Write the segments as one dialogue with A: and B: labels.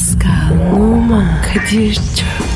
A: Pascal, Oman, Kadir çok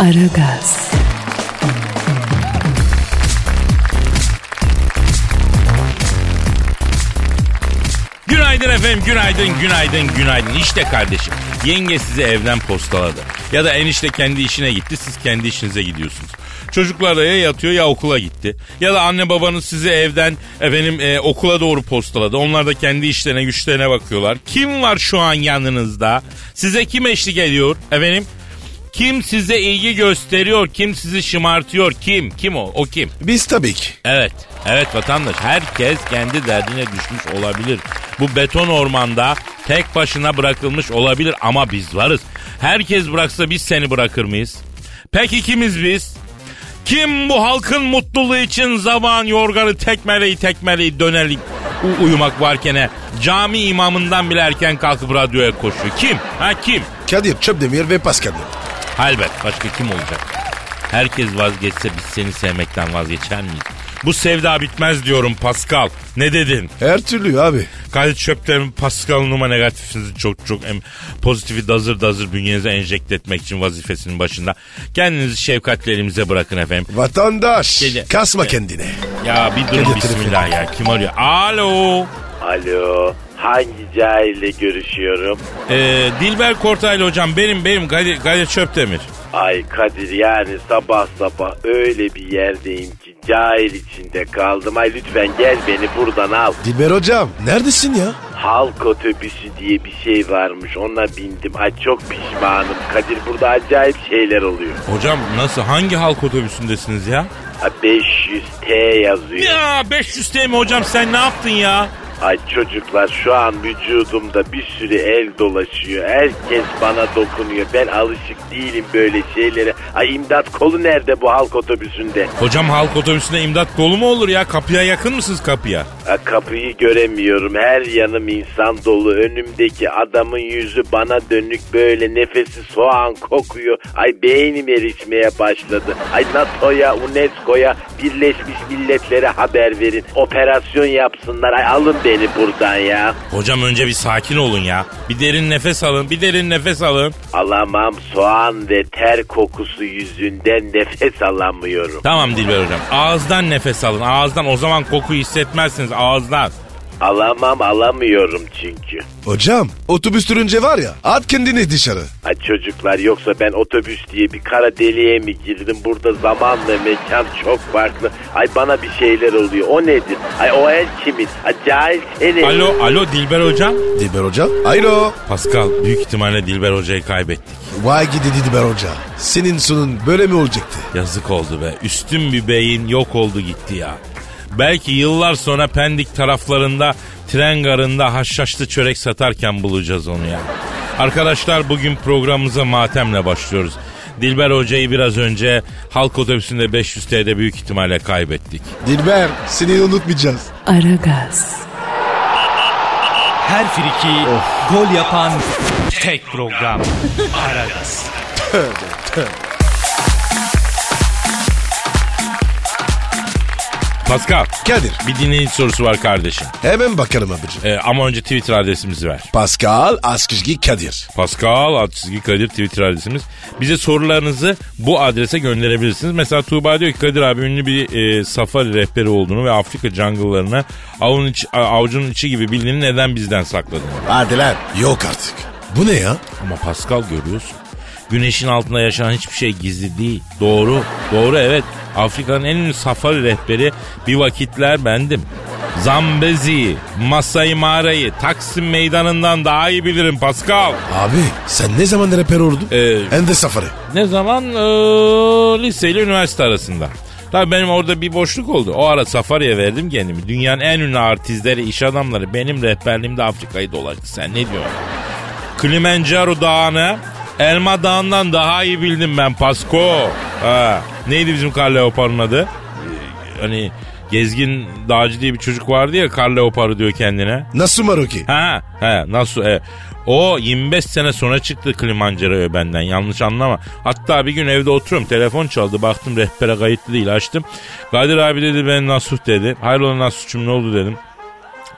A: Aragaz,
B: Günaydın efendim, günaydın, günaydın, günaydın. İşte kardeşim, yenge sizi evden postaladı. Ya da enişte kendi işine gitti, siz kendi işinize gidiyorsunuz. Çocuklar da ya yatıyor ya okula gitti. Ya da anne babanız sizi evden efendim e, okula doğru postaladı. Onlar da kendi işlerine güçlerine bakıyorlar. Kim var şu an yanınızda? Size kim eşlik ediyor efendim? Kim size ilgi gösteriyor? Kim sizi şımartıyor? Kim? Kim o? O kim?
C: Biz tabii ki.
B: Evet, evet vatandaş. Herkes kendi derdine düşmüş olabilir. Bu beton ormanda tek başına bırakılmış olabilir ama biz varız. Herkes bıraksa biz seni bırakır mıyız? Peki kimiz biz? Kim bu halkın mutluluğu için zaman yorganı tekmeleyi tekmeleyi dönerlik u- uyumak varken cami imamından bile erken kalkıp radyoya koşuyor. Kim? Ha kim?
C: Kadir Çöpdemir ve Pascal.
B: Halbet başka kim olacak? Herkes vazgeçse biz seni sevmekten vazgeçer miyiz? Bu sevda bitmez diyorum Pascal. Ne dedin?
C: Her türlü abi.
B: Kalit çöpten Pascal Numa negatifinizi çok çok em, pozitifi dazır dazır bünyenize enjekte etmek için vazifesinin başında. Kendinizi şefkatle elimize bırakın efendim.
C: Vatandaş.
B: Gece-
C: Kasma kendine.
B: Ya bir durun
C: Gece
B: bismillah ya. Kim arıyor? Alo.
D: Alo, hangi cahille görüşüyorum?
B: Ee, Dilber Kortaylı hocam benim benim Kadir, Kadir Çöptemir.
D: Ay Kadir yani sabah sabah öyle bir yerdeyim ki cahil içinde kaldım. Ay lütfen gel beni buradan al.
C: Dilber hocam neredesin ya?
D: Halk otobüsü diye bir şey varmış ona bindim. Ay çok pişmanım. Kadir burada acayip şeyler oluyor.
B: Hocam nasıl hangi halk otobüsündesiniz ya?
D: Ay 500T yazıyor.
B: Ya 500 TL mi hocam sen ne yaptın ya?
D: Ay çocuklar şu an vücudumda bir sürü el dolaşıyor. Herkes bana dokunuyor. Ben alışık değilim böyle şeylere. Ay imdat kolu nerede bu halk otobüsünde?
B: Hocam halk otobüsünde imdat kolu mu olur ya? Kapıya yakın mısınız kapıya?
D: Ha, kapıyı göremiyorum. Her yanım insan dolu. Önümdeki adamın yüzü bana dönük böyle nefesi soğan kokuyor. Ay beynim erişmeye başladı. Ay NATO'ya, UNESCO'ya, Birleşmiş Milletler'e haber verin. Operasyon yapsınlar. Ay alın beni buradan ya.
B: Hocam önce bir sakin olun ya. Bir derin nefes alın, bir derin nefes alın.
D: Alamam soğan ve ter kokusu yüzünden nefes alamıyorum.
B: Tamam Dilber hocam. Ağızdan nefes alın. Ağızdan o zaman kokuyu hissetmezsiniz ağızdan.
D: Alamam alamıyorum çünkü.
C: Hocam otobüs durunca var ya at kendini dışarı.
D: Ay çocuklar yoksa ben otobüs diye bir kara deliğe mi girdim? Burada zaman ve mekan çok farklı. Ay bana bir şeyler oluyor. O nedir? Ay o el kimin? Ay cahil senin.
B: Alo, alo Dilber hocam.
C: Dilber hocam. Alo.
B: Pascal büyük ihtimalle Dilber hocayı kaybettik.
C: Vay gidi Dilber hoca. Senin sonun böyle mi olacaktı?
B: Yazık oldu be. Üstün bir beyin yok oldu gitti ya. Belki yıllar sonra Pendik taraflarında tren garında haşhaşlı çörek satarken bulacağız onu ya. Arkadaşlar bugün programımıza matemle başlıyoruz. Dilber Hoca'yı biraz önce halk otobüsünde 500 TL'de büyük ihtimalle kaybettik.
C: Dilber seni unutmayacağız.
A: Aragaz,
E: Her friki gol yapan tek program. Aragaz.
B: Pascal
C: Kadir
B: bir dinleyici sorusu var kardeşim.
C: hemen bakalım abicim.
B: Ee, ama önce Twitter adresimizi ver.
C: Pascal Askışgi Kadir.
B: Pascal Altçizgi Kadir Twitter adresimiz. Bize sorularınızı bu adrese gönderebilirsiniz. Mesela Tuğba diyor ki Kadir abi ünlü bir e, safari rehberi olduğunu ve Afrika jungle'larına avun içi, avucunun içi gibi bildiğini neden bizden sakladın?
C: Hadi lan. Yok artık. Bu ne ya?
B: Ama Pascal görüyorsun. Güneşin altında yaşanan hiçbir şey gizli değil. Doğru, doğru evet. Afrika'nın en ünlü safari rehberi bir vakitler bendim. Zambezi, Masai Mara'yı Taksim meydanından daha iyi bilirim Pascal.
C: Abi sen ne zaman reper oldun?
B: Ee,
C: Hem de safari.
B: Ne zaman? Ee, lise ile üniversite arasında. Tabii benim orada bir boşluk oldu. O ara safariye verdim kendimi. Dünyanın en ünlü artistleri, iş adamları benim rehberliğimde Afrika'yı dolaştı. Sen ne diyorsun? Kilimanjaro Dağı'nı Elma Dağı'ndan daha iyi bildim ben Pasko. Ha. Neydi bizim kar leoparın adı? Hani Gezgin Dağcı diye bir çocuk vardı ya kar leoparı diyor kendine.
F: Nasıl Maroki?
B: Ha, ha nasıl? E, o 25 sene sonra çıktı Kilimanjaro'ya benden yanlış anlama. Hatta bir gün evde oturuyorum telefon çaldı baktım rehbere kayıtlı değil açtım. Kadir abi dedi ben Nasuh dedi. Hayrola Nasuh'cum ne oldu dedim.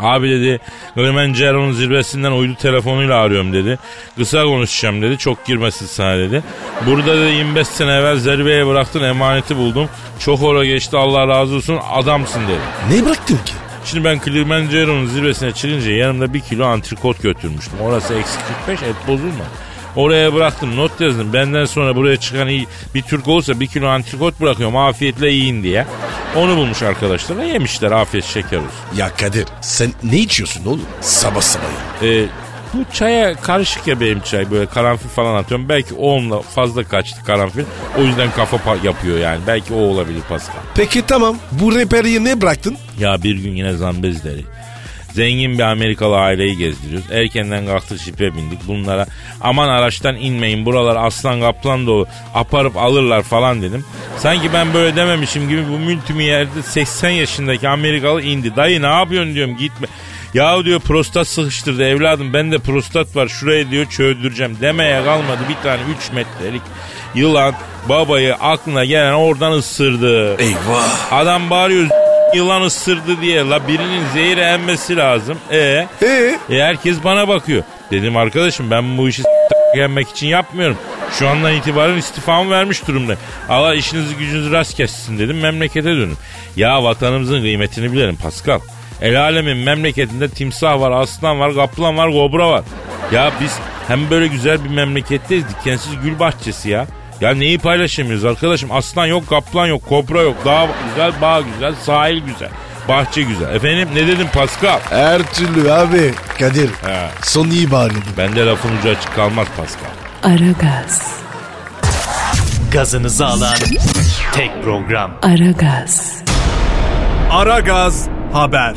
B: Abi dedi Kilimanjaro'nun zirvesinden uydu telefonuyla arıyorum dedi. Kısa konuşacağım dedi. Çok girmesin sana dedi. Burada dedi 25 sene evvel zirveye bıraktın emaneti buldum. Çok ora geçti Allah razı olsun adamsın dedi.
F: Ne bıraktın ki?
B: Şimdi ben Kilimanjaro'nun zirvesine çıkınca yanımda bir kilo antrikot götürmüştüm. Orası eksi 45 et bozulma. Oraya bıraktım not yazdım. Benden sonra buraya çıkan iyi bir Türk olursa bir kilo antrikot bırakıyorum afiyetle yiyin diye. Onu bulmuş arkadaşlar ve yemişler afiyet şeker olsun.
F: Ya Kadir sen ne içiyorsun oğlum? Sabah sabah ya.
B: Ee, bu çaya karışık ya benim çay böyle karanfil falan atıyorum. Belki onunla fazla kaçtı karanfil. O yüzden kafa yapıyor yani. Belki o olabilir Pascal.
F: Peki tamam bu reperiyi ne bıraktın?
B: Ya bir gün yine zambezleri. Zengin bir Amerikalı aileyi gezdiriyoruz. Erkenden kalktık şipe bindik. Bunlara aman araçtan inmeyin buralar aslan kaplan dolu. Aparıp alırlar falan dedim. Sanki ben böyle dememişim gibi bu mültümü yerde 80 yaşındaki Amerikalı indi. Dayı ne yapıyorsun diyorum gitme. Ya diyor prostat sıkıştırdı evladım ben de prostat var şuraya diyor çöldüreceğim demeye kalmadı bir tane 3 metrelik yılan babayı aklına gelen oradan ısırdı.
F: Eyvah.
B: Adam bağırıyor yılan ısırdı diye la birinin zehri emmesi lazım. E,
F: Ee?
B: e herkes bana bakıyor. Dedim arkadaşım ben bu işi yenmek için yapmıyorum. Şu andan itibaren istifamı vermiş durumda. Allah işinizi gücünüzü rast kessin dedim memlekete dönün. Ya vatanımızın kıymetini bilelim Pascal. El alemin memleketinde timsah var, aslan var, kaplan var, kobra var. Ya biz hem böyle güzel bir memleketteyiz dikensiz gül bahçesi ya. Ya neyi paylaşamıyoruz arkadaşım? Aslan yok, kaplan yok, kobra yok. Dağ güzel, bağ güzel, sahil güzel. Bahçe güzel. Efendim ne dedim Pascal?
F: Her türlü abi. Kadir
B: He.
F: son iyi bağırdın.
B: Bende lafın ucu açık kalmaz Pascal.
A: Aragaz,
E: Gazınızı alan tek program.
A: Aragaz,
G: Aragaz Haber.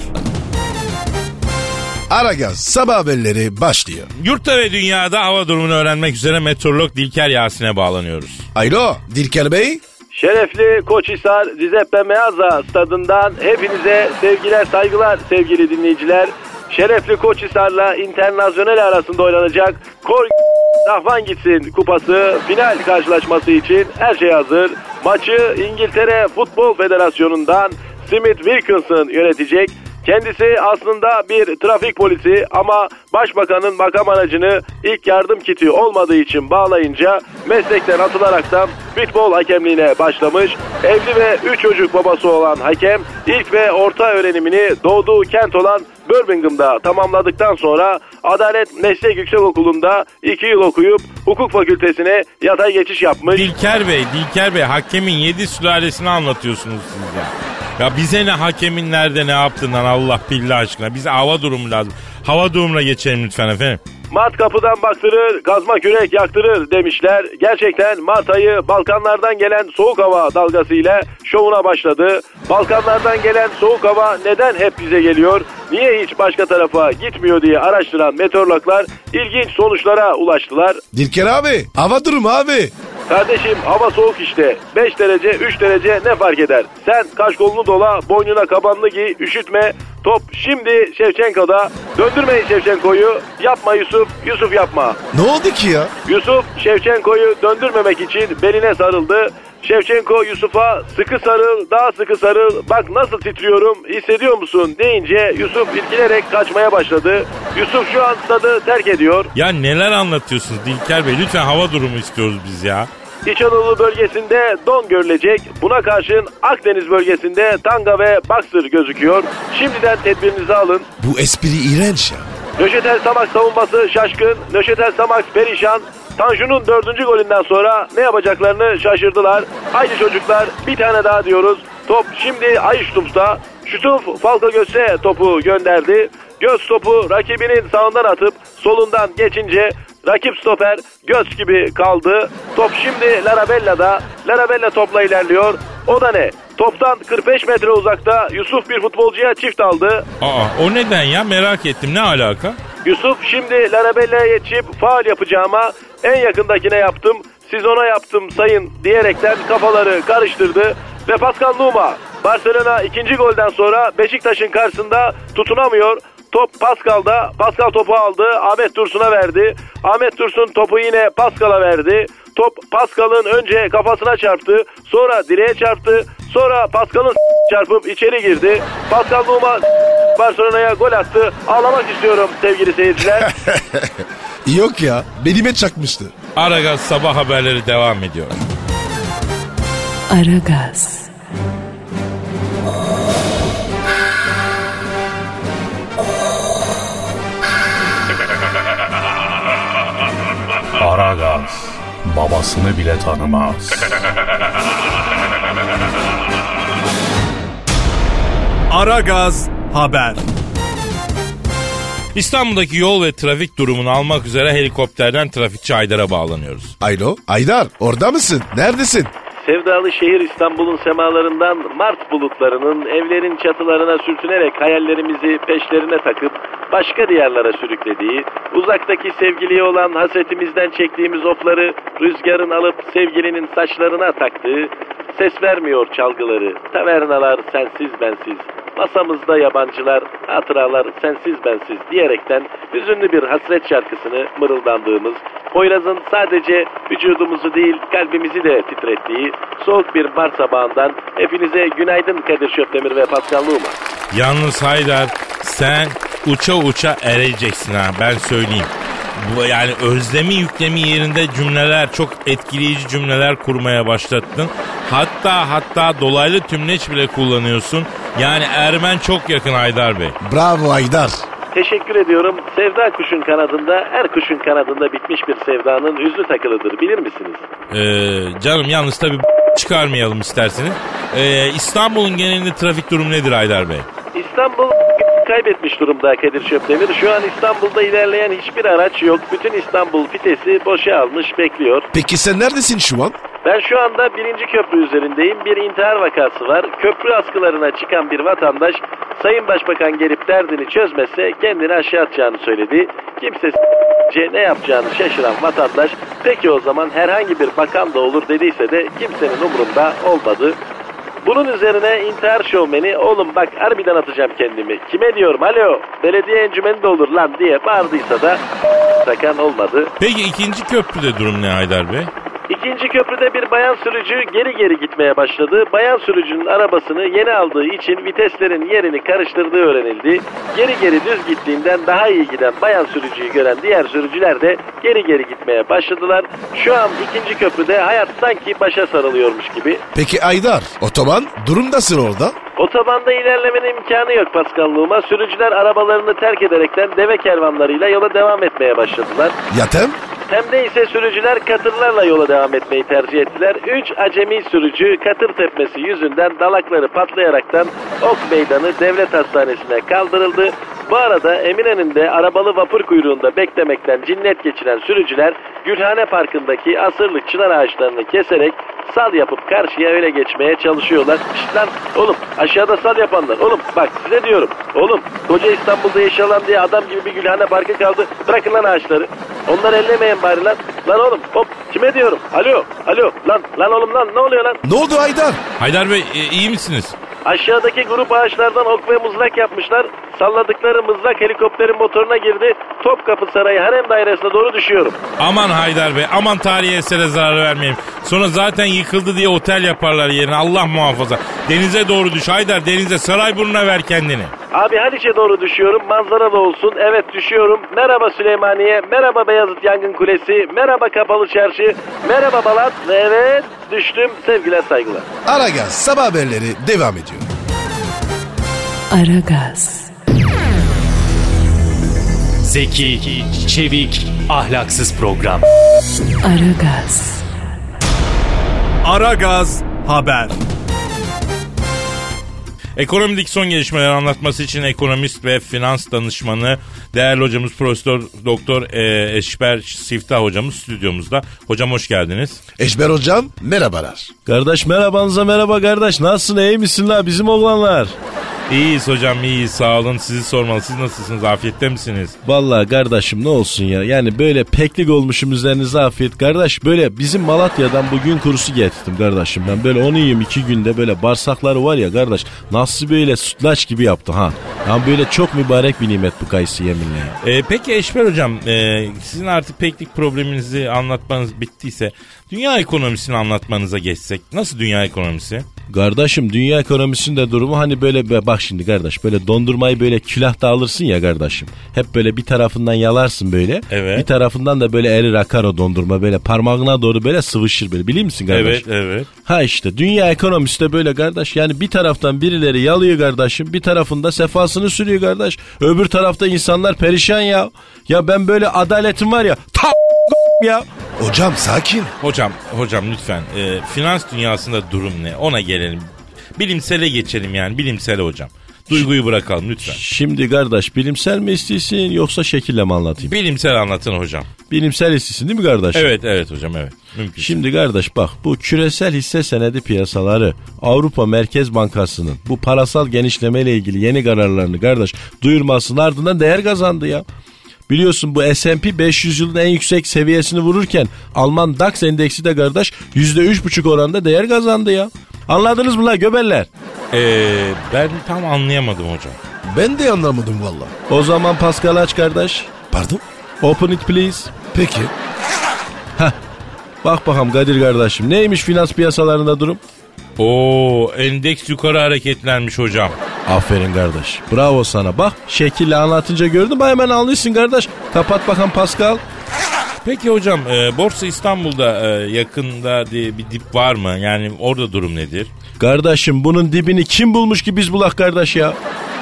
F: Aragaz sabah haberleri başlıyor.
B: Yurtta ve dünyada hava durumunu öğrenmek üzere meteorolog Dilker Yasin'e bağlanıyoruz.
F: Alo Dilker Bey.
H: Şerefli Koçhisar Giuseppe Meazza stadından hepinize sevgiler saygılar sevgili dinleyiciler. Şerefli Koçhisar'la Internasyonel arasında oynanacak Kor Rahman gitsin kupası final karşılaşması için her şey hazır. Maçı İngiltere Futbol Federasyonu'ndan Smith Wilkinson yönetecek. Kendisi aslında bir trafik polisi ama başbakanın makam aracını ilk yardım kiti olmadığı için bağlayınca meslekten atılaraktan futbol hakemliğine başlamış. Evli ve 3 çocuk babası olan hakem ilk ve orta öğrenimini doğduğu kent olan Birmingham'da tamamladıktan sonra Adalet Meslek Yüksekokulu'nda 2 yıl okuyup hukuk fakültesine yatay geçiş yapmış.
B: Dilker Bey, Dilker Bey hakemin yedi sülalesini anlatıyorsunuz siz ya. Ya bize ne hakemin nerede ne yaptığından Allah billah aşkına. Bize hava durumu lazım. Hava durumuna geçelim lütfen efendim.
H: Mart kapıdan baktırır, kazma kürek yaktırır demişler. Gerçekten Mart ayı Balkanlardan gelen soğuk hava dalgasıyla şovuna başladı. Balkanlardan gelen soğuk hava neden hep bize geliyor? Niye hiç başka tarafa gitmiyor diye araştıran meteorologlar ilginç sonuçlara ulaştılar.
F: Dilker abi hava durumu abi.
H: Kardeşim hava soğuk işte. 5 derece 3 derece ne fark eder? Sen kaş kolunu dola boynuna kabanlı giy üşütme. Top şimdi Şevçenko'da. Döndürmeyin Şevçenko'yu. Yapma Yusuf. Yusuf yapma.
F: Ne oldu ki ya?
H: Yusuf Şevçenko'yu döndürmemek için beline sarıldı. Şevçenko Yusuf'a sıkı sarıl, daha sıkı sarıl, bak nasıl titriyorum, hissediyor musun deyince Yusuf ilgilenerek kaçmaya başladı. Yusuf şu an stadı terk ediyor.
B: Ya neler anlatıyorsunuz Dilker Bey? Lütfen hava durumu istiyoruz biz ya.
H: İç Anadolu bölgesinde don görülecek. Buna karşın Akdeniz bölgesinde tanga ve baksır gözüküyor. Şimdiden tedbirinizi alın.
F: Bu espri iğrenç ya.
H: Nöşetel Samak savunması şaşkın. Nöşetel Samak perişan. Tanju'nun dördüncü golünden sonra ne yapacaklarını şaşırdılar. Haydi çocuklar bir tane daha diyoruz. Top şimdi Ayştums'ta. Şutuf Falka Göç'e topu gönderdi. Göz topu rakibinin sağından atıp solundan geçince rakip stoper göz gibi kaldı. Top şimdi Larabella'da. Larabella topla ilerliyor. O da ne? Toptan 45 metre uzakta Yusuf bir futbolcuya çift aldı.
B: Aa o neden ya merak ettim ne alaka?
H: Yusuf şimdi Larabella'ya yetişip faal yapacağıma en yakındakine yaptım. Siz ona yaptım sayın diyerekten kafaları karıştırdı. Ve Pascal Numa Barcelona ikinci golden sonra Beşiktaş'ın karşısında tutunamıyor. Top Pascal'da. Pascal topu aldı. Ahmet Dursun'a verdi. Ahmet Dursun topu yine Pascal'a verdi. Top Pascal'ın önce kafasına çarptı. Sonra direğe çarptı. Sonra Pascal'ın çarpıp içeri girdi. Pascal Numa Barcelona'ya gol attı. Ağlamak istiyorum sevgili seyirciler.
F: Yok ya benime çakmıştı.
B: Aragaz sabah haberleri devam ediyor.
A: Aragaz,
E: Aragaz babasını bile tanımaz.
G: Aragaz Haber.
B: İstanbul'daki yol ve trafik durumunu almak üzere helikopterden trafikçi Aydar'a bağlanıyoruz.
F: Alo Aydar orada mısın? Neredesin?
H: Sevdalı şehir İstanbul'un semalarından Mart bulutlarının evlerin çatılarına sürtünerek hayallerimizi peşlerine takıp başka diyarlara sürüklediği, uzaktaki sevgiliye olan hasretimizden çektiğimiz ofları rüzgarın alıp sevgilinin saçlarına taktığı, ses vermiyor çalgıları, tavernalar sensiz bensiz, masamızda yabancılar, hatıralar sensiz bensiz diyerekten hüzünlü bir hasret şarkısını mırıldandığımız, Poyraz'ın sadece vücudumuzu değil kalbimizi de titrettiği soğuk bir Mart sabahından hepinize günaydın Kadir Şöpdemir ve Pascal Numa.
B: Yalnız Haydar sen uça uça ereceksin ha ben söyleyeyim. Bu yani özlemi yüklemi yerinde cümleler çok etkileyici cümleler kurmaya başlattın. Hatta hatta dolaylı tümleç bile kullanıyorsun. Yani Ermen çok yakın Haydar Bey.
F: Bravo Aydar.
H: Teşekkür ediyorum. Sevda kuşun kanadında, her kuşun kanadında bitmiş bir sevdanın hüznü takılıdır bilir misiniz?
B: Ee, canım yalnız tabii çıkarmayalım isterseniz. Ee, İstanbul'un genelinde trafik durumu nedir Haydar Bey?
H: İstanbul kaybetmiş durumda Kadir Şöpdemir. Şu an İstanbul'da ilerleyen hiçbir araç yok. Bütün İstanbul fitesi boşa almış bekliyor.
F: Peki sen neredesin şu an?
H: Ben şu anda birinci köprü üzerindeyim. Bir intihar vakası var. Köprü askılarına çıkan bir vatandaş Sayın Başbakan gelip derdini çözmezse kendini aşağı atacağını söyledi. Kimse ne yapacağını şaşıran vatandaş peki o zaman herhangi bir bakan da olur dediyse de kimsenin umurunda olmadı. Bunun üzerine intihar şovmeni oğlum bak harbiden atacağım kendimi. Kime diyorum alo belediye encümeni de olur lan diye bağırdıysa da sakan olmadı.
B: Peki ikinci köprüde durum ne Haydar Bey?
H: İkinci köprüde bir bayan sürücü geri geri gitmeye başladı. Bayan sürücünün arabasını yeni aldığı için viteslerin yerini karıştırdığı öğrenildi. Geri geri düz gittiğinden daha iyi giden bayan sürücüyü gören diğer sürücüler de geri geri gitmeye başladılar. Şu an ikinci köprüde hayat sanki başa sarılıyormuş gibi.
F: Peki Aydar otoban durum nasıl orada?
H: Otobanda ilerlemenin imkanı yok Paskallığıma. Sürücüler arabalarını terk ederekten deve kervanlarıyla yola devam etmeye başladılar.
F: Yatem?
H: Temde ise sürücüler katırlarla yola devam etmeyi tercih ettiler. Üç acemi sürücü katır tepmesi yüzünden dalakları patlayaraktan Ok Meydanı Devlet Hastanesi'ne kaldırıldı. Bu arada Eminönü'nde arabalı vapur kuyruğunda beklemekten cinnet geçiren sürücüler Gülhane Parkı'ndaki asırlık çınar ağaçlarını keserek sal yapıp karşıya öyle geçmeye çalışıyorlar. Şşt lan oğlum aşağıda sal yapanlar. Oğlum bak size diyorum. Oğlum koca İstanbul'da yaşayan diye adam gibi bir Gülhane Parkı kaldı. Bırakın lan ağaçları. Onları ellemeyin bari lan. Lan oğlum hop kime diyorum? Alo alo lan lan oğlum lan ne oluyor lan?
F: Ne oldu Aydar?
B: Haydar Bey e, iyi misiniz?
H: Aşağıdaki grup ağaçlardan ok ve mızrak yapmışlar. Salladıkları mızrak helikopterin motoruna girdi. Topkapı Sarayı harem dairesine doğru düşüyorum.
B: Aman Haydar Bey aman tarihi esere zarar vermeyelim. Sonra zaten yıkıldı diye otel yaparlar yerine Allah muhafaza. Denize doğru düş Haydar denize Sarayburnu'na ver kendini.
H: Abi Haliç'e doğru düşüyorum. Manzaralı olsun. Evet düşüyorum. Merhaba Süleymaniye. Merhaba Beyazıt Yangın Kulesi. Merhaba Kapalı Çarşı. Merhaba Balat. Ve evet düştüm. Sevgiler saygılar.
F: Aragaz sabah haberleri devam ediyor.
A: Aragaz,
E: Zeki, çevik, ahlaksız program.
A: Aragaz,
G: Aragaz Haber.
B: Ekonomideki son gelişmeleri anlatması için ekonomist ve finans danışmanı değerli hocamız Profesör Doktor e, Eşber Siftah hocamız stüdyomuzda. Hocam hoş geldiniz.
F: Eşber hocam merhabalar.
C: Kardeş merhabanıza merhaba kardeş. Nasılsın iyi misin la bizim oğlanlar?
B: İyiyiz hocam iyiyiz sağ olun sizi sormalı. Siz nasılsınız afiyette misiniz?
F: Vallahi kardeşim ne olsun ya. Yani böyle peklik olmuşum üzerinize afiyet. Kardeş böyle bizim Malatya'dan bugün kurusu getirdim kardeşim. Ben böyle onu yiyeyim iki günde böyle bağırsakları var ya kardeş. Nasıl böyle sütlaç gibi yaptı ha. Yani böyle çok mübarek bir nimet bu kayısı yeminle ya.
B: Ee, peki Eşber hocam e, sizin artık peklik probleminizi anlatmanız bittiyse dünya ekonomisini anlatmanıza geçsek. Nasıl dünya ekonomisi?
F: Kardeşim dünya ekonomisinde durumu hani böyle bak şimdi kardeş böyle dondurmayı böyle külahta alırsın ya kardeşim. Hep böyle bir tarafından yalarsın böyle.
B: Evet.
F: Bir tarafından da böyle erir akar o dondurma böyle parmağına doğru böyle sıvışır böyle biliyor musun kardeş?
B: Evet evet.
F: Ha işte dünya ekonomisi de böyle kardeş. Yani bir taraftan birileri yalıyor kardeşim. Bir tarafında sefasını sürüyor kardeş. Öbür tarafta insanlar perişan ya. Ya ben böyle adaletim var ya. Ta ya.
C: Hocam sakin.
B: Hocam hocam lütfen e, finans dünyasında durum ne ona gelelim. Bilimsele geçelim yani bilimsele hocam. Duyguyu bırakalım lütfen.
F: Şimdi kardeş bilimsel mi istiyorsun yoksa şekille mi anlatayım?
B: Bilimsel anlatın hocam.
F: Bilimsel istiyorsun değil mi kardeş?
B: Evet evet hocam evet. Mümkün.
F: Şimdi kardeş bak bu küresel hisse senedi piyasaları Avrupa Merkez Bankası'nın bu parasal genişleme ile ilgili yeni kararlarını kardeş duyurmasının ardından değer kazandı ya. Biliyorsun bu S&P 500 yılın en yüksek seviyesini vururken Alman DAX endeksi de kardeş %3,5 oranda değer kazandı ya. Anladınız mı la göbeller?
B: Ee, ben tam anlayamadım hocam.
C: Ben de anlamadım valla.
F: O zaman Pascal aç kardeş.
C: Pardon?
F: Open it please.
C: Peki.
F: Bak bakalım Kadir kardeşim neymiş finans piyasalarında durum?
B: Oo endeks yukarı hareketlenmiş hocam.
F: Aferin kardeş. Bravo sana. Bak şekille anlatınca gördün mü hemen anlıyorsun kardeş. Kapat bakalım Pascal.
B: Peki hocam e, Borsa İstanbul'da e, yakında diye bir dip var mı? Yani orada durum nedir?
F: Kardeşim bunun dibini kim bulmuş ki biz bulak kardeş ya?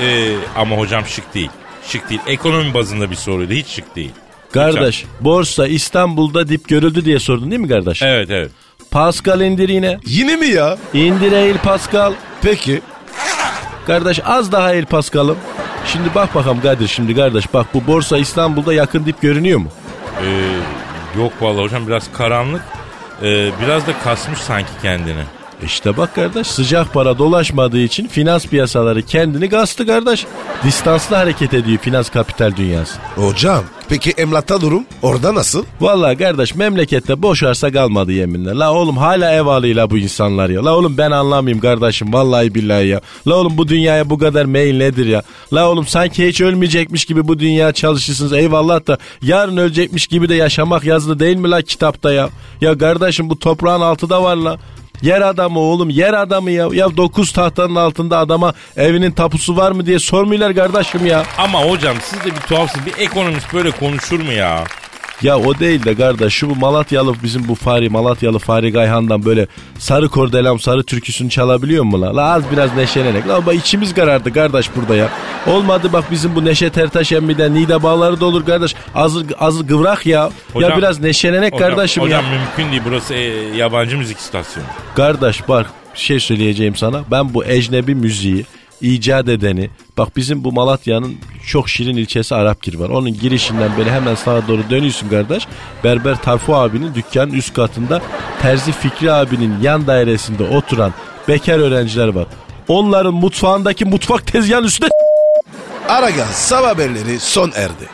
B: E, ama hocam şık değil. Şık değil. Ekonomi bazında bir soruydu. Hiç şık değil.
F: Kardeş borsa İstanbul'da dip görüldü diye sordun değil mi kardeş?
B: Evet evet.
F: Pascal indir yine.
C: Yine mi ya?
F: İndir eğil Pascal.
C: Peki.
F: Kardeş az daha eğil Pascal'ım. Şimdi bak bakalım Kadir şimdi kardeş bak bu borsa İstanbul'da yakın dip görünüyor mu?
B: E, yok vallahi hocam biraz karanlık. E, biraz da kasmış sanki kendini.
F: İşte bak kardeş sıcak para dolaşmadığı için finans piyasaları kendini gastı kardeş. Distanslı hareket ediyor finans kapital dünyası.
C: Hocam peki emlakta durum orada nasıl?
F: Vallahi kardeş memlekette boş arsa kalmadı yeminle. La oğlum hala ev alıyla bu insanlar ya. La oğlum ben anlamayayım kardeşim vallahi billahi ya. La oğlum bu dünyaya bu kadar mail nedir ya? La oğlum sanki hiç ölmeyecekmiş gibi bu dünya çalışırsınız eyvallah da yarın ölecekmiş gibi de yaşamak yazılı değil mi la kitapta ya? Ya kardeşim bu toprağın altı da var la. Yer adamı oğlum yer adamı ya. Ya dokuz tahtanın altında adama evinin tapusu var mı diye sormuyorlar kardeşim ya.
B: Ama hocam siz de bir tuhafsınız. Bir ekonomist böyle konuşur mu ya?
F: Ya o değil de kardeş şu bu Malatyalı bizim bu Fari Malatyalı Fari Gayhan'dan böyle sarı kordelam sarı türküsünü çalabiliyor mu la? La az biraz neşelenerek. La bak içimiz karardı kardeş burada ya. Olmadı bak bizim bu Neşet Ertaş emmiden Nida bağları da olur kardeş. Az, az gıvrak ya. ya
B: Hocam-
F: biraz neşelenek
B: Hocam,
F: kardeşim
B: hocam
F: ya.
B: mümkün değil. Burası e, yabancı müzik istasyonu.
F: Kardeş bak şey söyleyeceğim sana. Ben bu ecnebi müziği icat edeni bak bizim bu Malatya'nın çok şirin ilçesi Arapgir var. Onun girişinden böyle hemen sağa doğru dönüyorsun kardeş. Berber Tarfu abinin dükkanın üst katında Terzi Fikri abinin yan dairesinde oturan bekar öğrenciler var. Onların mutfağındaki mutfak tezgahının üstünde
C: Aragaz sabah haberleri son erdi.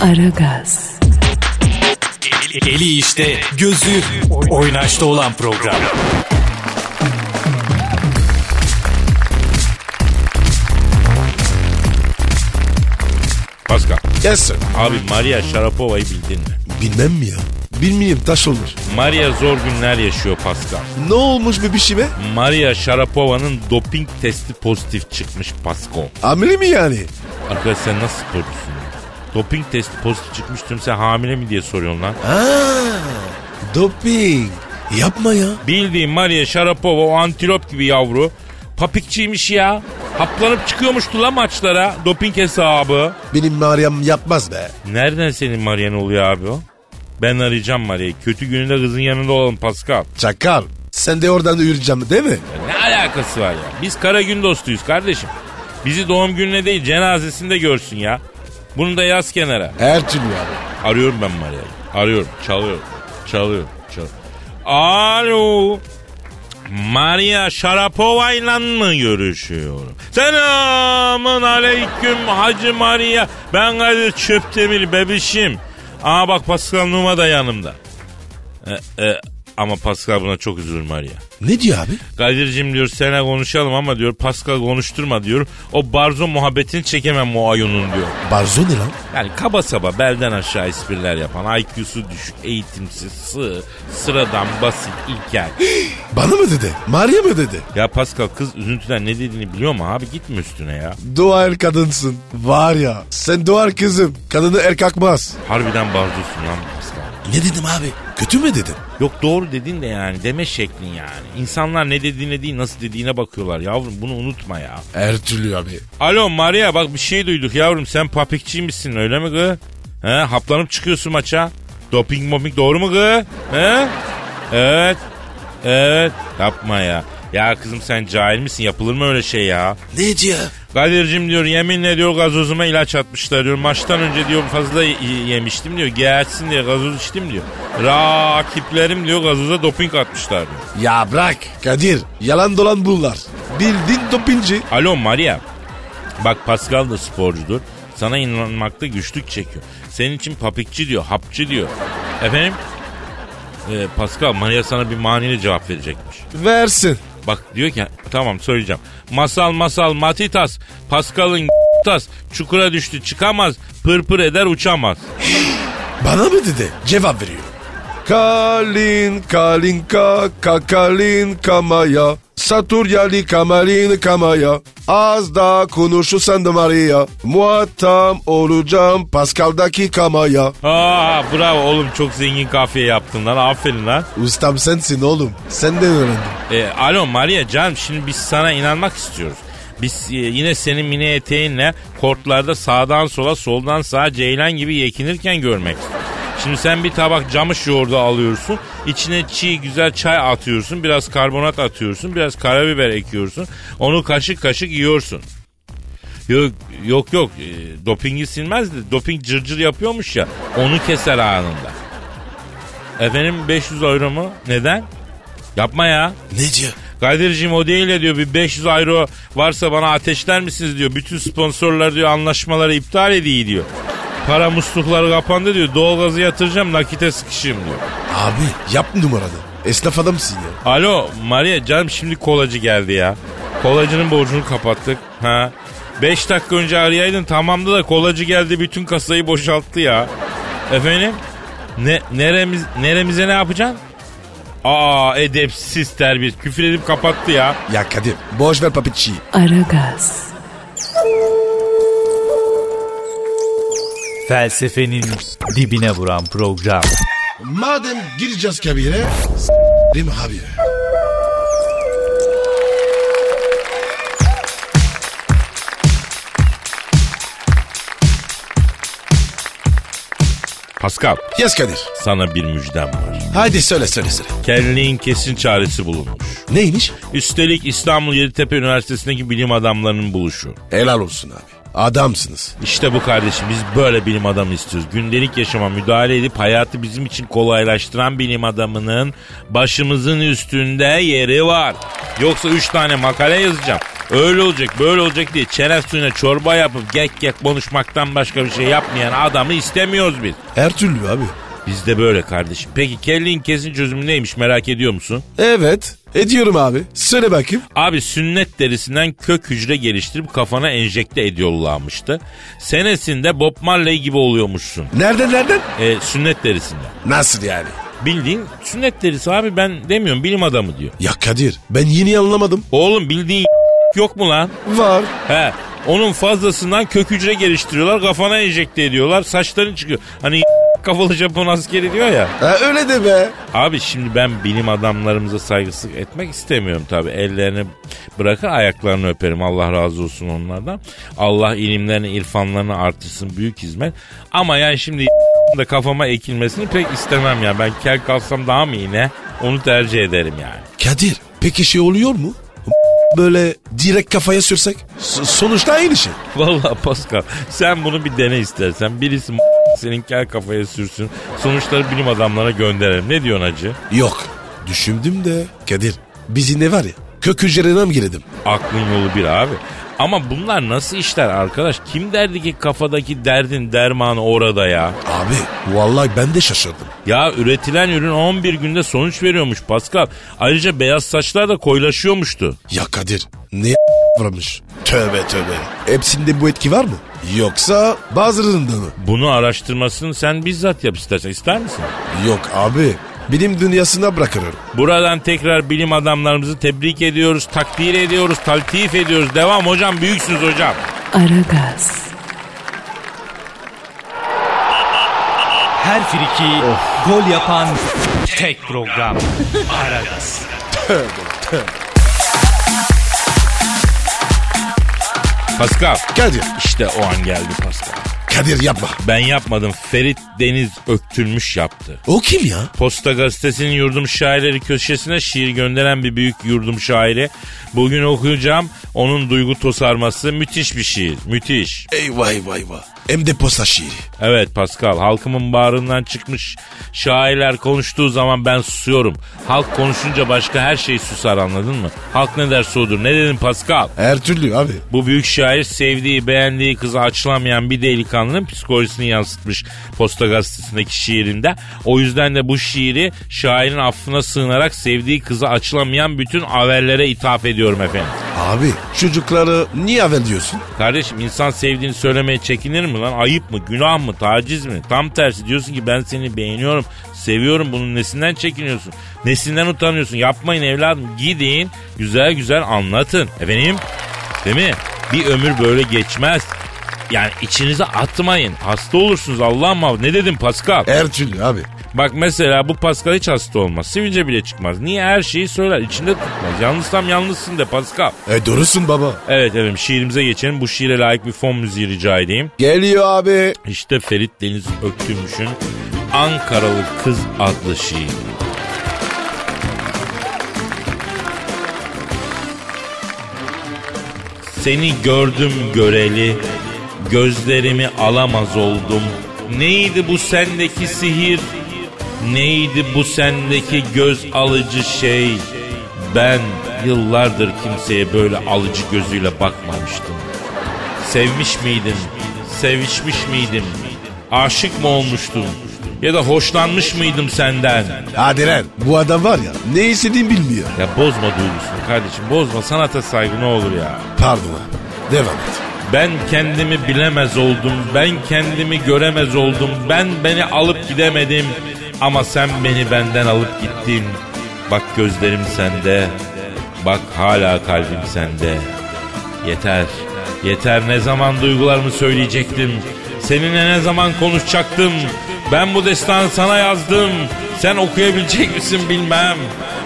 A: Aragaz,
E: Eli işte, gözü oynaşta olan program.
B: Pascal.
C: Yes sir.
B: Abi Maria Sharapova'yı bildin mi?
C: Bilmem mi ya? Bilmeyeyim taş olur.
B: Maria zor günler yaşıyor Pascal.
C: Ne olmuş bir bir şey be?
B: Maria Sharapova'nın doping testi pozitif çıkmış Pascal.
C: Hamile mi yani?
B: Arkadaş sen nasıl sporcusun? Doping testi pozitif çıkmış diyorum sen hamile mi diye soruyorsun lan.
C: Aa, doping. Yapma ya.
B: Bildiğin Maria Sharapova o antilop gibi yavru. Papikçiymiş ya. Haplanıp çıkıyormuştu la maçlara. Doping hesabı.
C: Benim Meryem yapmaz be.
B: Nereden senin Maria'nın oluyor abi o? Ben arayacağım Maria'yı. Kötü gününde kızın yanında olalım Pascal.
C: Çakal. Sen de oradan yürüyeceğim değil mi?
B: Ya ne alakası var ya? Biz kara gün dostuyuz kardeşim. Bizi doğum gününe değil cenazesinde görsün ya. Bunu da yaz kenara.
C: Her türlü abi.
B: Arıyorum ben Maria'yı. Arıyorum. Çalıyor. Çalıyor. Çalıyor. Alo. Maria Sharapova'yla mı görüşüyorum? Selamun aleyküm Hacı Maria. Ben Kadir Çöptemir bebişim. Aa bak Pascal Numa da yanımda. E, e, ama Pascal buna çok üzülür Maria.
C: Ne diyor abi?
B: Kadir'cim diyor sana konuşalım ama diyor Pascal konuşturma diyor. O barzo muhabbetini çekemem o ayonun diyor.
C: Barzo ne lan?
B: Yani kaba saba belden aşağı espriler yapan, IQ'su düşük, eğitimsiz, sığ, sıradan, basit, ilkel.
C: Bana mı dedi? Maria mı dedi?
B: ya Pascal kız üzüntüden ne dediğini biliyor mu abi gitme üstüne ya.
C: Doğal kadınsın. Var ya sen doğal kızım. Kadını el kalkmaz.
B: Harbiden barzosun lan Pascal.
C: Ne dedim abi? Kötü mü dedin?
B: Yok doğru dedin de yani deme şeklin yani. İnsanlar ne dediğine değil nasıl dediğine bakıyorlar yavrum bunu unutma ya.
C: Her türlü abi.
B: Alo Maria bak bir şey duyduk yavrum sen papikçiymişsin öyle mi gı? He haplanıp çıkıyorsun maça. Doping moping doğru mu gı? He? Evet. Evet. Yapma ya. Ya kızım sen cahil misin? Yapılır mı öyle şey ya?
C: Ne diyor?
B: Kadir'cim diyor yeminle diyor gazozuma ilaç atmışlar diyor. Maçtan önce diyor fazla yemiştim diyor. Gelsin diye gazoz içtim diyor. Rakiplerim diyor gazoza doping atmışlar diyor.
C: Ya bırak. Kadir yalan dolan bunlar. Bildin dopinci.
B: Alo Maria. Bak Pascal da sporcudur. Sana inanmakta güçlük çekiyor. Senin için papikçi diyor, hapçı diyor. Efendim? Ee, Pascal Maria sana bir maniyle cevap verecekmiş.
C: Versin.
B: Bak diyor ki tamam söyleyeceğim. Masal masal matitas. Pascal'ın tas. Çukura düştü çıkamaz. Pırpır eder uçamaz.
C: Bana mı dedi? Cevap veriyor. Kalin kalinka kakalin kamaya. Saturyali kamalin kamaya. Az daha konuşursan da Maria. Muhatap olacağım Pascal'daki kamaya.
B: Aa bravo oğlum çok zengin kafiye yaptın lan aferin lan.
C: Ustam sensin oğlum. Senden öğrendim.
B: E, alo Maria canım şimdi biz sana inanmak istiyoruz. Biz e, yine senin mini eteğinle kortlarda sağdan sola soldan sağa ceylan gibi yekinirken görmek istiyoruz. Şimdi sen bir tabak camış yoğurdu alıyorsun. içine çiğ güzel çay atıyorsun. Biraz karbonat atıyorsun. Biraz karabiber ekiyorsun. Onu kaşık kaşık yiyorsun. Yok yok yok e, dopingi silmez de doping cırcır yapıyormuş ya onu keser anında. Efendim 500 euro mu? Neden? Yapma ya.
C: Ne diyor?
B: Kadir'cim o değil de diyor bir 500 euro varsa bana ateşler misiniz diyor. Bütün sponsorlar diyor anlaşmaları iptal ediyor diyor. Para muslukları kapandı diyor. Doğalgazı yatıracağım nakite sıkışayım diyor.
C: Abi yap numaranı. Esnaf adamsın ya.
B: Alo Maria canım şimdi kolacı geldi ya. Kolacının borcunu kapattık. Ha. 5 dakika önce arayaydın tamamdı da kolacı geldi bütün kasayı boşalttı ya. Efendim? Ne, neremiz, neremize ne yapacaksın? Aa edepsiz terbiye. Küfür edip kapattı ya.
C: Ya Kadir boş ver papetçiyi.
A: Aragaz,
E: Felsefenin dibine vuran program.
C: Madem gireceğiz kabire s**rim abi.
B: Pascal
C: Yes Kadir.
B: sana bir müjdem var.
C: Haydi söyle söyle söyle.
B: Kelliğin kesin çaresi bulunmuş.
C: Neymiş?
B: Üstelik İstanbul Yeditepe Üniversitesi'ndeki bilim adamlarının buluşu.
C: Helal olsun abi. Adamsınız.
B: İşte bu kardeşim biz böyle bilim adamı istiyoruz. Gündelik yaşama müdahale edip hayatı bizim için kolaylaştıran bilim adamının başımızın üstünde yeri var. Yoksa üç tane makale yazacağım. Öyle olacak böyle olacak diye çerez suyuna çorba yapıp gek gek konuşmaktan başka bir şey yapmayan adamı istemiyoruz biz.
C: Her türlü abi.
B: Bizde böyle kardeşim. Peki kelliğin kesin çözümü neymiş merak ediyor musun?
C: Evet. Ediyorum abi. Söyle bakayım.
B: Abi sünnet derisinden kök hücre geliştirip kafana enjekte ediyorlarmıştı. Senesinde Bob Marley gibi oluyormuşsun.
C: Nereden nereden?
B: E, sünnet derisinden.
C: Nasıl yani?
B: Bildiğin sünnet derisi abi ben demiyorum bilim adamı diyor.
C: Ya Kadir ben yeni anlamadım.
B: Oğlum bildiğin yok mu lan?
C: Var.
B: He. Onun fazlasından kök hücre geliştiriyorlar kafana enjekte ediyorlar saçların çıkıyor. Hani kafalı Japon askeri diyor ya.
C: Ha, öyle de be.
B: Abi şimdi ben bilim adamlarımıza saygısızlık etmek istemiyorum tabi. Ellerini bırakır ayaklarını öperim. Allah razı olsun onlardan. Allah ilimlerini, irfanlarını artırsın. Büyük hizmet. Ama yani şimdi da kafama ekilmesini pek istemem ya. Ben kel kalsam daha mı iyi ne? Onu tercih ederim yani.
C: Kadir peki şey oluyor mu? Böyle direkt kafaya sürsek? S- sonuçta aynı şey.
B: Vallahi Pascal sen bunu bir dene istersen. Birisi senin kel kafaya sürsün. Sonuçları bilim adamlarına gönderelim. Ne diyorsun hacı?
C: Yok. Düşündüm de Kadir Bizim ne var ya kök hücrelerine mi girelim?
B: Aklın yolu bir abi. Ama bunlar nasıl işler arkadaş? Kim derdi ki kafadaki derdin dermanı orada ya?
C: Abi vallahi ben de şaşırdım.
B: Ya üretilen ürün 11 günde sonuç veriyormuş Pascal. Ayrıca beyaz saçlar da koyulaşıyormuştu.
C: Ya Kadir ne varmış? Tövbe tövbe. Hepsinde bu etki var mı? Yoksa bazılarında mı?
B: Bunu araştırmasını sen bizzat yap istersen. İster misin?
C: Yok abi. Bilim dünyasına bırakırım.
B: Buradan tekrar bilim adamlarımızı tebrik ediyoruz, takdir ediyoruz, taltif ediyoruz. Devam hocam büyüksünüz hocam.
A: Aragaz,
E: Her friki gol yapan tek program. Aragaz.
B: Pascal
C: Kadir.
B: işte o an geldi Pascal.
C: Kadir yapma.
B: Ben yapmadım Ferit Deniz Öktürmüş yaptı.
C: O kim ya?
B: Posta Gazetesi'nin yurdum şairleri köşesine şiir gönderen bir büyük yurdum şairi. Bugün okuyacağım onun duygu tosarması müthiş bir şiir. Müthiş.
C: Eyvah eyvah eyvah. Hem de posta şiiri.
B: Evet Pascal halkımın bağrından çıkmış şairler konuştuğu zaman ben susuyorum. Halk konuşunca başka her şey susar anladın mı? Halk ne derse odur. Ne dedin Pascal?
C: Her türlü abi.
B: Bu büyük şair sevdiği, beğendiği kızı açılamayan bir delikanlının psikolojisini yansıtmış Posta Gazetesi'ndeki şiirinde. O yüzden de bu şiiri şairin affına sığınarak sevdiği kızı açılamayan bütün averlere ithaf ediyorum efendim.
C: Abi çocukları niye haber diyorsun?
B: Kardeşim insan sevdiğini söylemeye çekinir mi lan? Ayıp mı? Günah mı? Taciz mi? Tam tersi diyorsun ki ben seni beğeniyorum, seviyorum. Bunun nesinden çekiniyorsun? Nesinden utanıyorsun? Yapmayın evladım. Gidin güzel güzel anlatın. Efendim? Değil mi? Bir ömür böyle geçmez. Yani içinize atmayın. Hasta olursunuz Allah'ım muhafaza. Ne dedim Pascal?
C: Türlü abi.
B: Bak mesela bu Pascal hiç hasta olmaz. Sivilce bile çıkmaz. Niye her şeyi söyler? İçinde tutmaz. Yalnızsam yalnızsın de Pascal.
C: E doğrusun baba.
B: Evet efendim şiirimize geçelim. Bu şiire layık bir fon müziği rica edeyim.
C: Geliyor abi.
B: İşte Ferit Deniz Öktürmüş'ün Ankaralı Kız adlı şiiri. Seni gördüm göreli, gözlerimi alamaz oldum. Neydi bu sendeki sihir? Neydi bu sendeki göz alıcı şey? Ben yıllardır kimseye böyle alıcı gözüyle bakmamıştım. Sevmiş miydim? Sevişmiş miydim? Aşık mı olmuştum? Ya da hoşlanmış mıydım senden?
C: Hadi lan. Bu adam var ya ne istediğini bilmiyor.
B: Ya bozma duygusunu kardeşim bozma sanata saygı ne olur ya.
C: Pardon abi. Devam et.
B: Ben kendimi bilemez oldum, ben kendimi göremez oldum, ben beni alıp gidemedim. Ama sen beni benden alıp gittin. Bak gözlerim sende, bak hala kalbim sende. Yeter, yeter ne zaman duygularımı söyleyecektim. Seninle ne zaman konuşacaktım. Ben bu destanı sana yazdım. Sen okuyabilecek misin bilmem.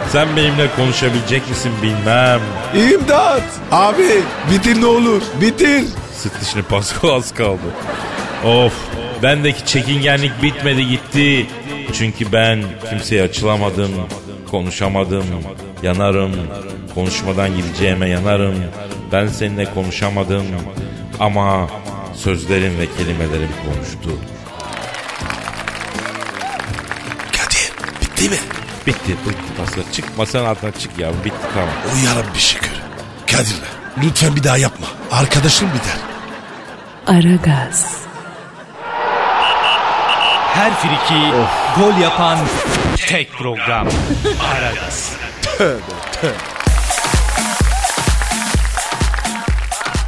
B: Sen benimle konuşabilecek misin bilmem.
C: İmdat. Abi bitir ne olur. Bitir.
B: Sık dişini Pascal az kaldı. Of bendeki çekingenlik bitmedi gitti. Çünkü ben kimseye açılamadım, konuşamadım, yanarım. Konuşmadan gideceğime yanarım. Ben seninle konuşamadım ama sözlerim ve kelimelerim konuştu.
C: Kadir bitti mi?
B: Bitti, bitti Pascal. Çık masanın altına çık ya. Bitti tamam.
C: O yarabbi şükür. Kadir lütfen bir daha yapma. Arkadaşım biter.
A: Aragaz,
E: Her friki gol yapan tek program. Aragaz.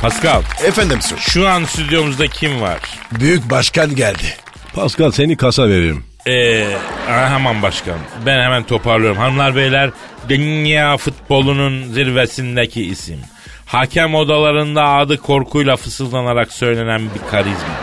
B: Pascal
C: Efendim sor.
B: şu an stüdyomuzda kim var?
C: Büyük başkan geldi.
F: Pascal seni kasa veririm.
B: Ee, hemen başkan. Ben hemen toparlıyorum. Hanımlar beyler dünya futbolunun zirvesindeki isim. Hakem odalarında adı korkuyla fısıldanarak söylenen bir karizma.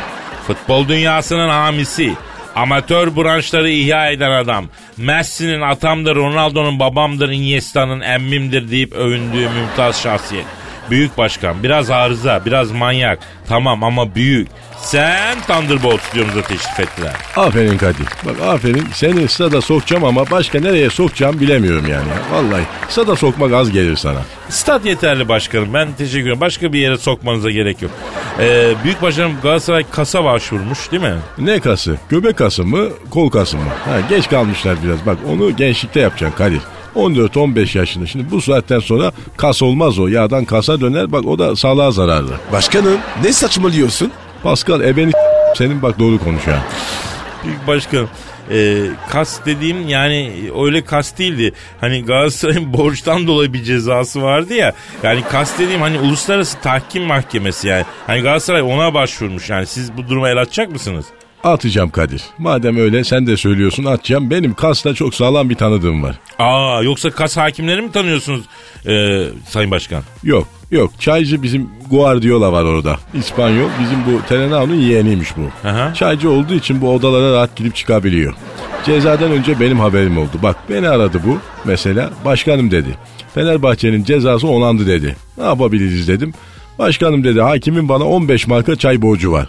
B: Futbol dünyasının hamisi. Amatör branşları ihya eden adam. Messi'nin atamdır, Ronaldo'nun babamdır, Iniesta'nın emmimdir deyip övündüğü mümtaz şahsiyet. Büyük başkan, biraz arıza, biraz manyak. Tamam ama büyük. Sen Thunderbolt stüdyomuza teşrif ettiler.
F: Aferin Kadir. Bak aferin seni stada sokacağım ama başka nereye sokacağım bilemiyorum yani. Vallahi stada sokmak az gelir sana.
B: Stat yeterli başkanım. Ben teşekkür ederim. Başka bir yere sokmanıza gerek yok. Ee, büyük başkanım Galatasaray kasa başvurmuş değil mi?
F: Ne kası? Göbek kası mı? Kol kası mı? Ha, geç kalmışlar biraz. Bak onu gençlikte yapacaksın Kadir. 14-15 yaşında. Şimdi bu saatten sonra kas olmaz o. Yağdan kasa döner bak o da sağlığa zararlı.
C: Başkanım ne saçmalıyorsun?
F: Pascal ebeni senin bak doğru konuş ha.
B: Büyük başkanım. e, kas dediğim yani öyle kas değildi. Hani Galatasaray'ın borçtan dolayı bir cezası vardı ya. Yani kas dediğim hani uluslararası tahkim mahkemesi yani. Hani Galatasaray ona başvurmuş yani. Siz bu duruma el atacak mısınız?
F: Atacağım Kadir. Madem öyle sen de söylüyorsun atacağım. Benim kasla çok sağlam bir tanıdığım var.
B: Aa yoksa kas hakimleri mi tanıyorsunuz e, Sayın Başkan?
F: Yok yok çaycı bizim Guardiola var orada. İspanyol bizim bu Terenau'nun yeğeniymiş bu.
B: Aha.
F: Çaycı olduğu için bu odalara rahat girip çıkabiliyor. Cezadan önce benim haberim oldu. Bak beni aradı bu mesela başkanım dedi. Fenerbahçe'nin cezası onandı dedi. Ne yapabiliriz dedim. Başkanım dedi hakimin bana 15 marka çay borcu var.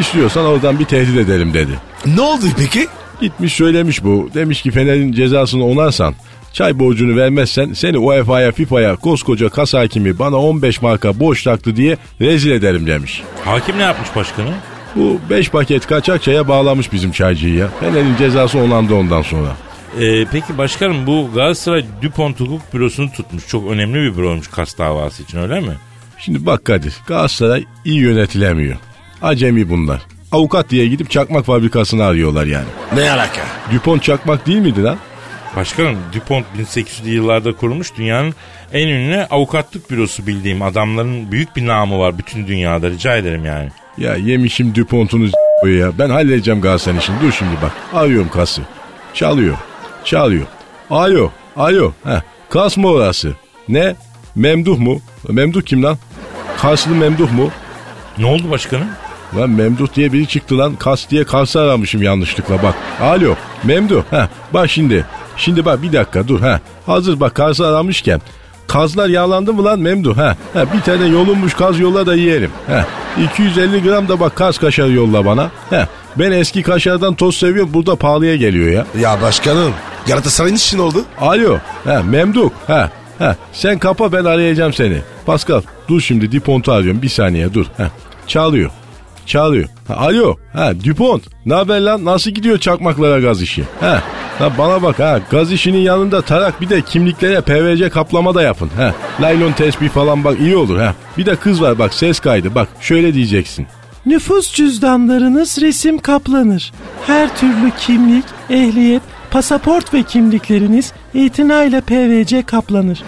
F: İstiyorsan oradan bir tehdit edelim dedi.
C: Ne oldu peki?
F: Gitmiş söylemiş bu. Demiş ki Fener'in cezasını onarsan çay borcunu vermezsen seni UEFA'ya FIFA'ya koskoca kas hakimi bana 15 marka borç taktı diye rezil ederim demiş.
B: Hakim ne yapmış başkanım?
F: Bu 5 paket kaçak çaya bağlamış bizim çaycıyı ya. Fener'in cezası onandı ondan sonra.
B: E, peki başkanım bu Galatasaray Dupont Hukuk Bürosu'nu tutmuş. Çok önemli bir büroymuş kas davası için öyle mi?
F: Şimdi bak Kadir Galatasaray iyi yönetilemiyor. Acemi bunlar. Avukat diye gidip çakmak fabrikasını arıyorlar yani.
C: Ne alaka?
F: Dupont çakmak değil miydi lan?
B: Başkanım DuPont 1800'lü yıllarda kurulmuş dünyanın en ünlü avukatlık bürosu bildiğim adamların büyük bir namı var bütün dünyada rica ederim yani.
F: Ya yemişim Dupont'unu ya. Ben halledeceğim Galatasaray işini. Dur şimdi bak. Arıyorum kası. Çalıyor. Çalıyor. Alo. Alo. Heh. Kas mı orası? Ne? Memduh mu? Memduh kim lan? Kaslı Memduh mu?
B: Ne oldu başkanım?
F: Lan Memduh diye biri çıktı lan. Kas diye Kars'ı aramışım yanlışlıkla bak. Alo. Memduh. Heh. Bak şimdi. Şimdi bak bir dakika dur. Heh. Hazır bak Kars'ı aramışken. Kazlar yağlandı mı lan Memduh? Ha, ha bir tane yolunmuş kaz yolla da yiyelim. Ha, 250 gram da bak kaz kaşarı yolla bana. Ha, ben eski kaşardan toz seviyorum burada pahalıya geliyor ya.
C: Ya başkanım Galatasaray'ın için oldu.
F: Alo, ha, Memduh, ha, ha, sen kapa ben arayacağım seni. Pascal, dur şimdi Dupont'u arıyorum bir saniye dur. Ha, çalıyor, çalıyor. Ha, alo, ha, Dupont, ne haber lan nasıl gidiyor çakmaklara gaz işi? Ha, ha, bana bak ha, gaz işinin yanında tarak bir de kimliklere PVC kaplama da yapın. Ha, laylon tespih falan bak iyi olur ha. Bir de kız var bak ses kaydı bak şöyle diyeceksin.
I: Nüfus cüzdanlarınız resim kaplanır. Her türlü kimlik, ehliyet, pasaport ve kimlikleriniz itinayla PVC kaplanır.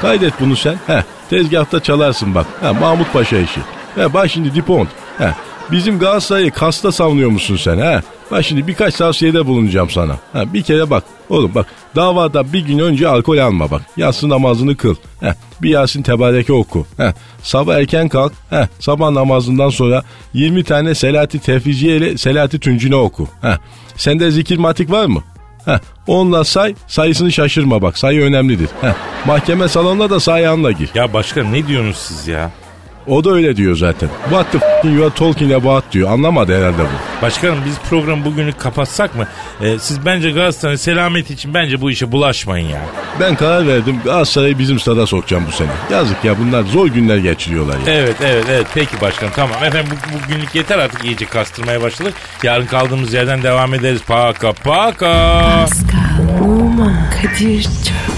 F: Kaydet bunu sen. Heh, tezgahta çalarsın bak. Heh, Mahmut Paşa işi. Heh, bak şimdi Dupont. Heh, bizim Galatasaray'ı kasta savunuyor musun sen? Heh? Bak şimdi birkaç tavsiyede bulunacağım sana. Heh, bir kere bak. Oğlum bak davada bir gün önce alkol alma bak. Yatsı namazını kıl. Heh, bir Yasin Tebareke oku. Heh, sabah erken kalk. Heh, sabah namazından sonra 20 tane Selati Tefriciye ile Selati Tüncüne oku. Heh, sende zikir matik var mı? Heh, onunla say, sayısını şaşırma bak. Sayı önemlidir. Heh, mahkeme salonuna da sayağınla gir.
B: Ya başkanım ne diyorsunuz siz ya?
F: O da öyle diyor zaten. What the f*** you are talking about diyor. Anlamadı herhalde bu.
B: Başkanım biz programı bugünü kapatsak mı? Ee, siz bence Galatasaray selameti için bence bu işe bulaşmayın ya.
F: Ben karar verdim Galatasaray'ı bizim stada sokacağım bu sene. Yazık ya bunlar zor günler geçiriyorlar ya.
B: Evet evet evet peki başkanım tamam. Efendim bu, bugünlük yeter artık iyice kastırmaya başladık. Yarın kaldığımız yerden devam ederiz. Paka paka.
A: Pascal, Oman, Kadir çok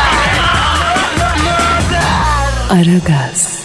A: Aragaz.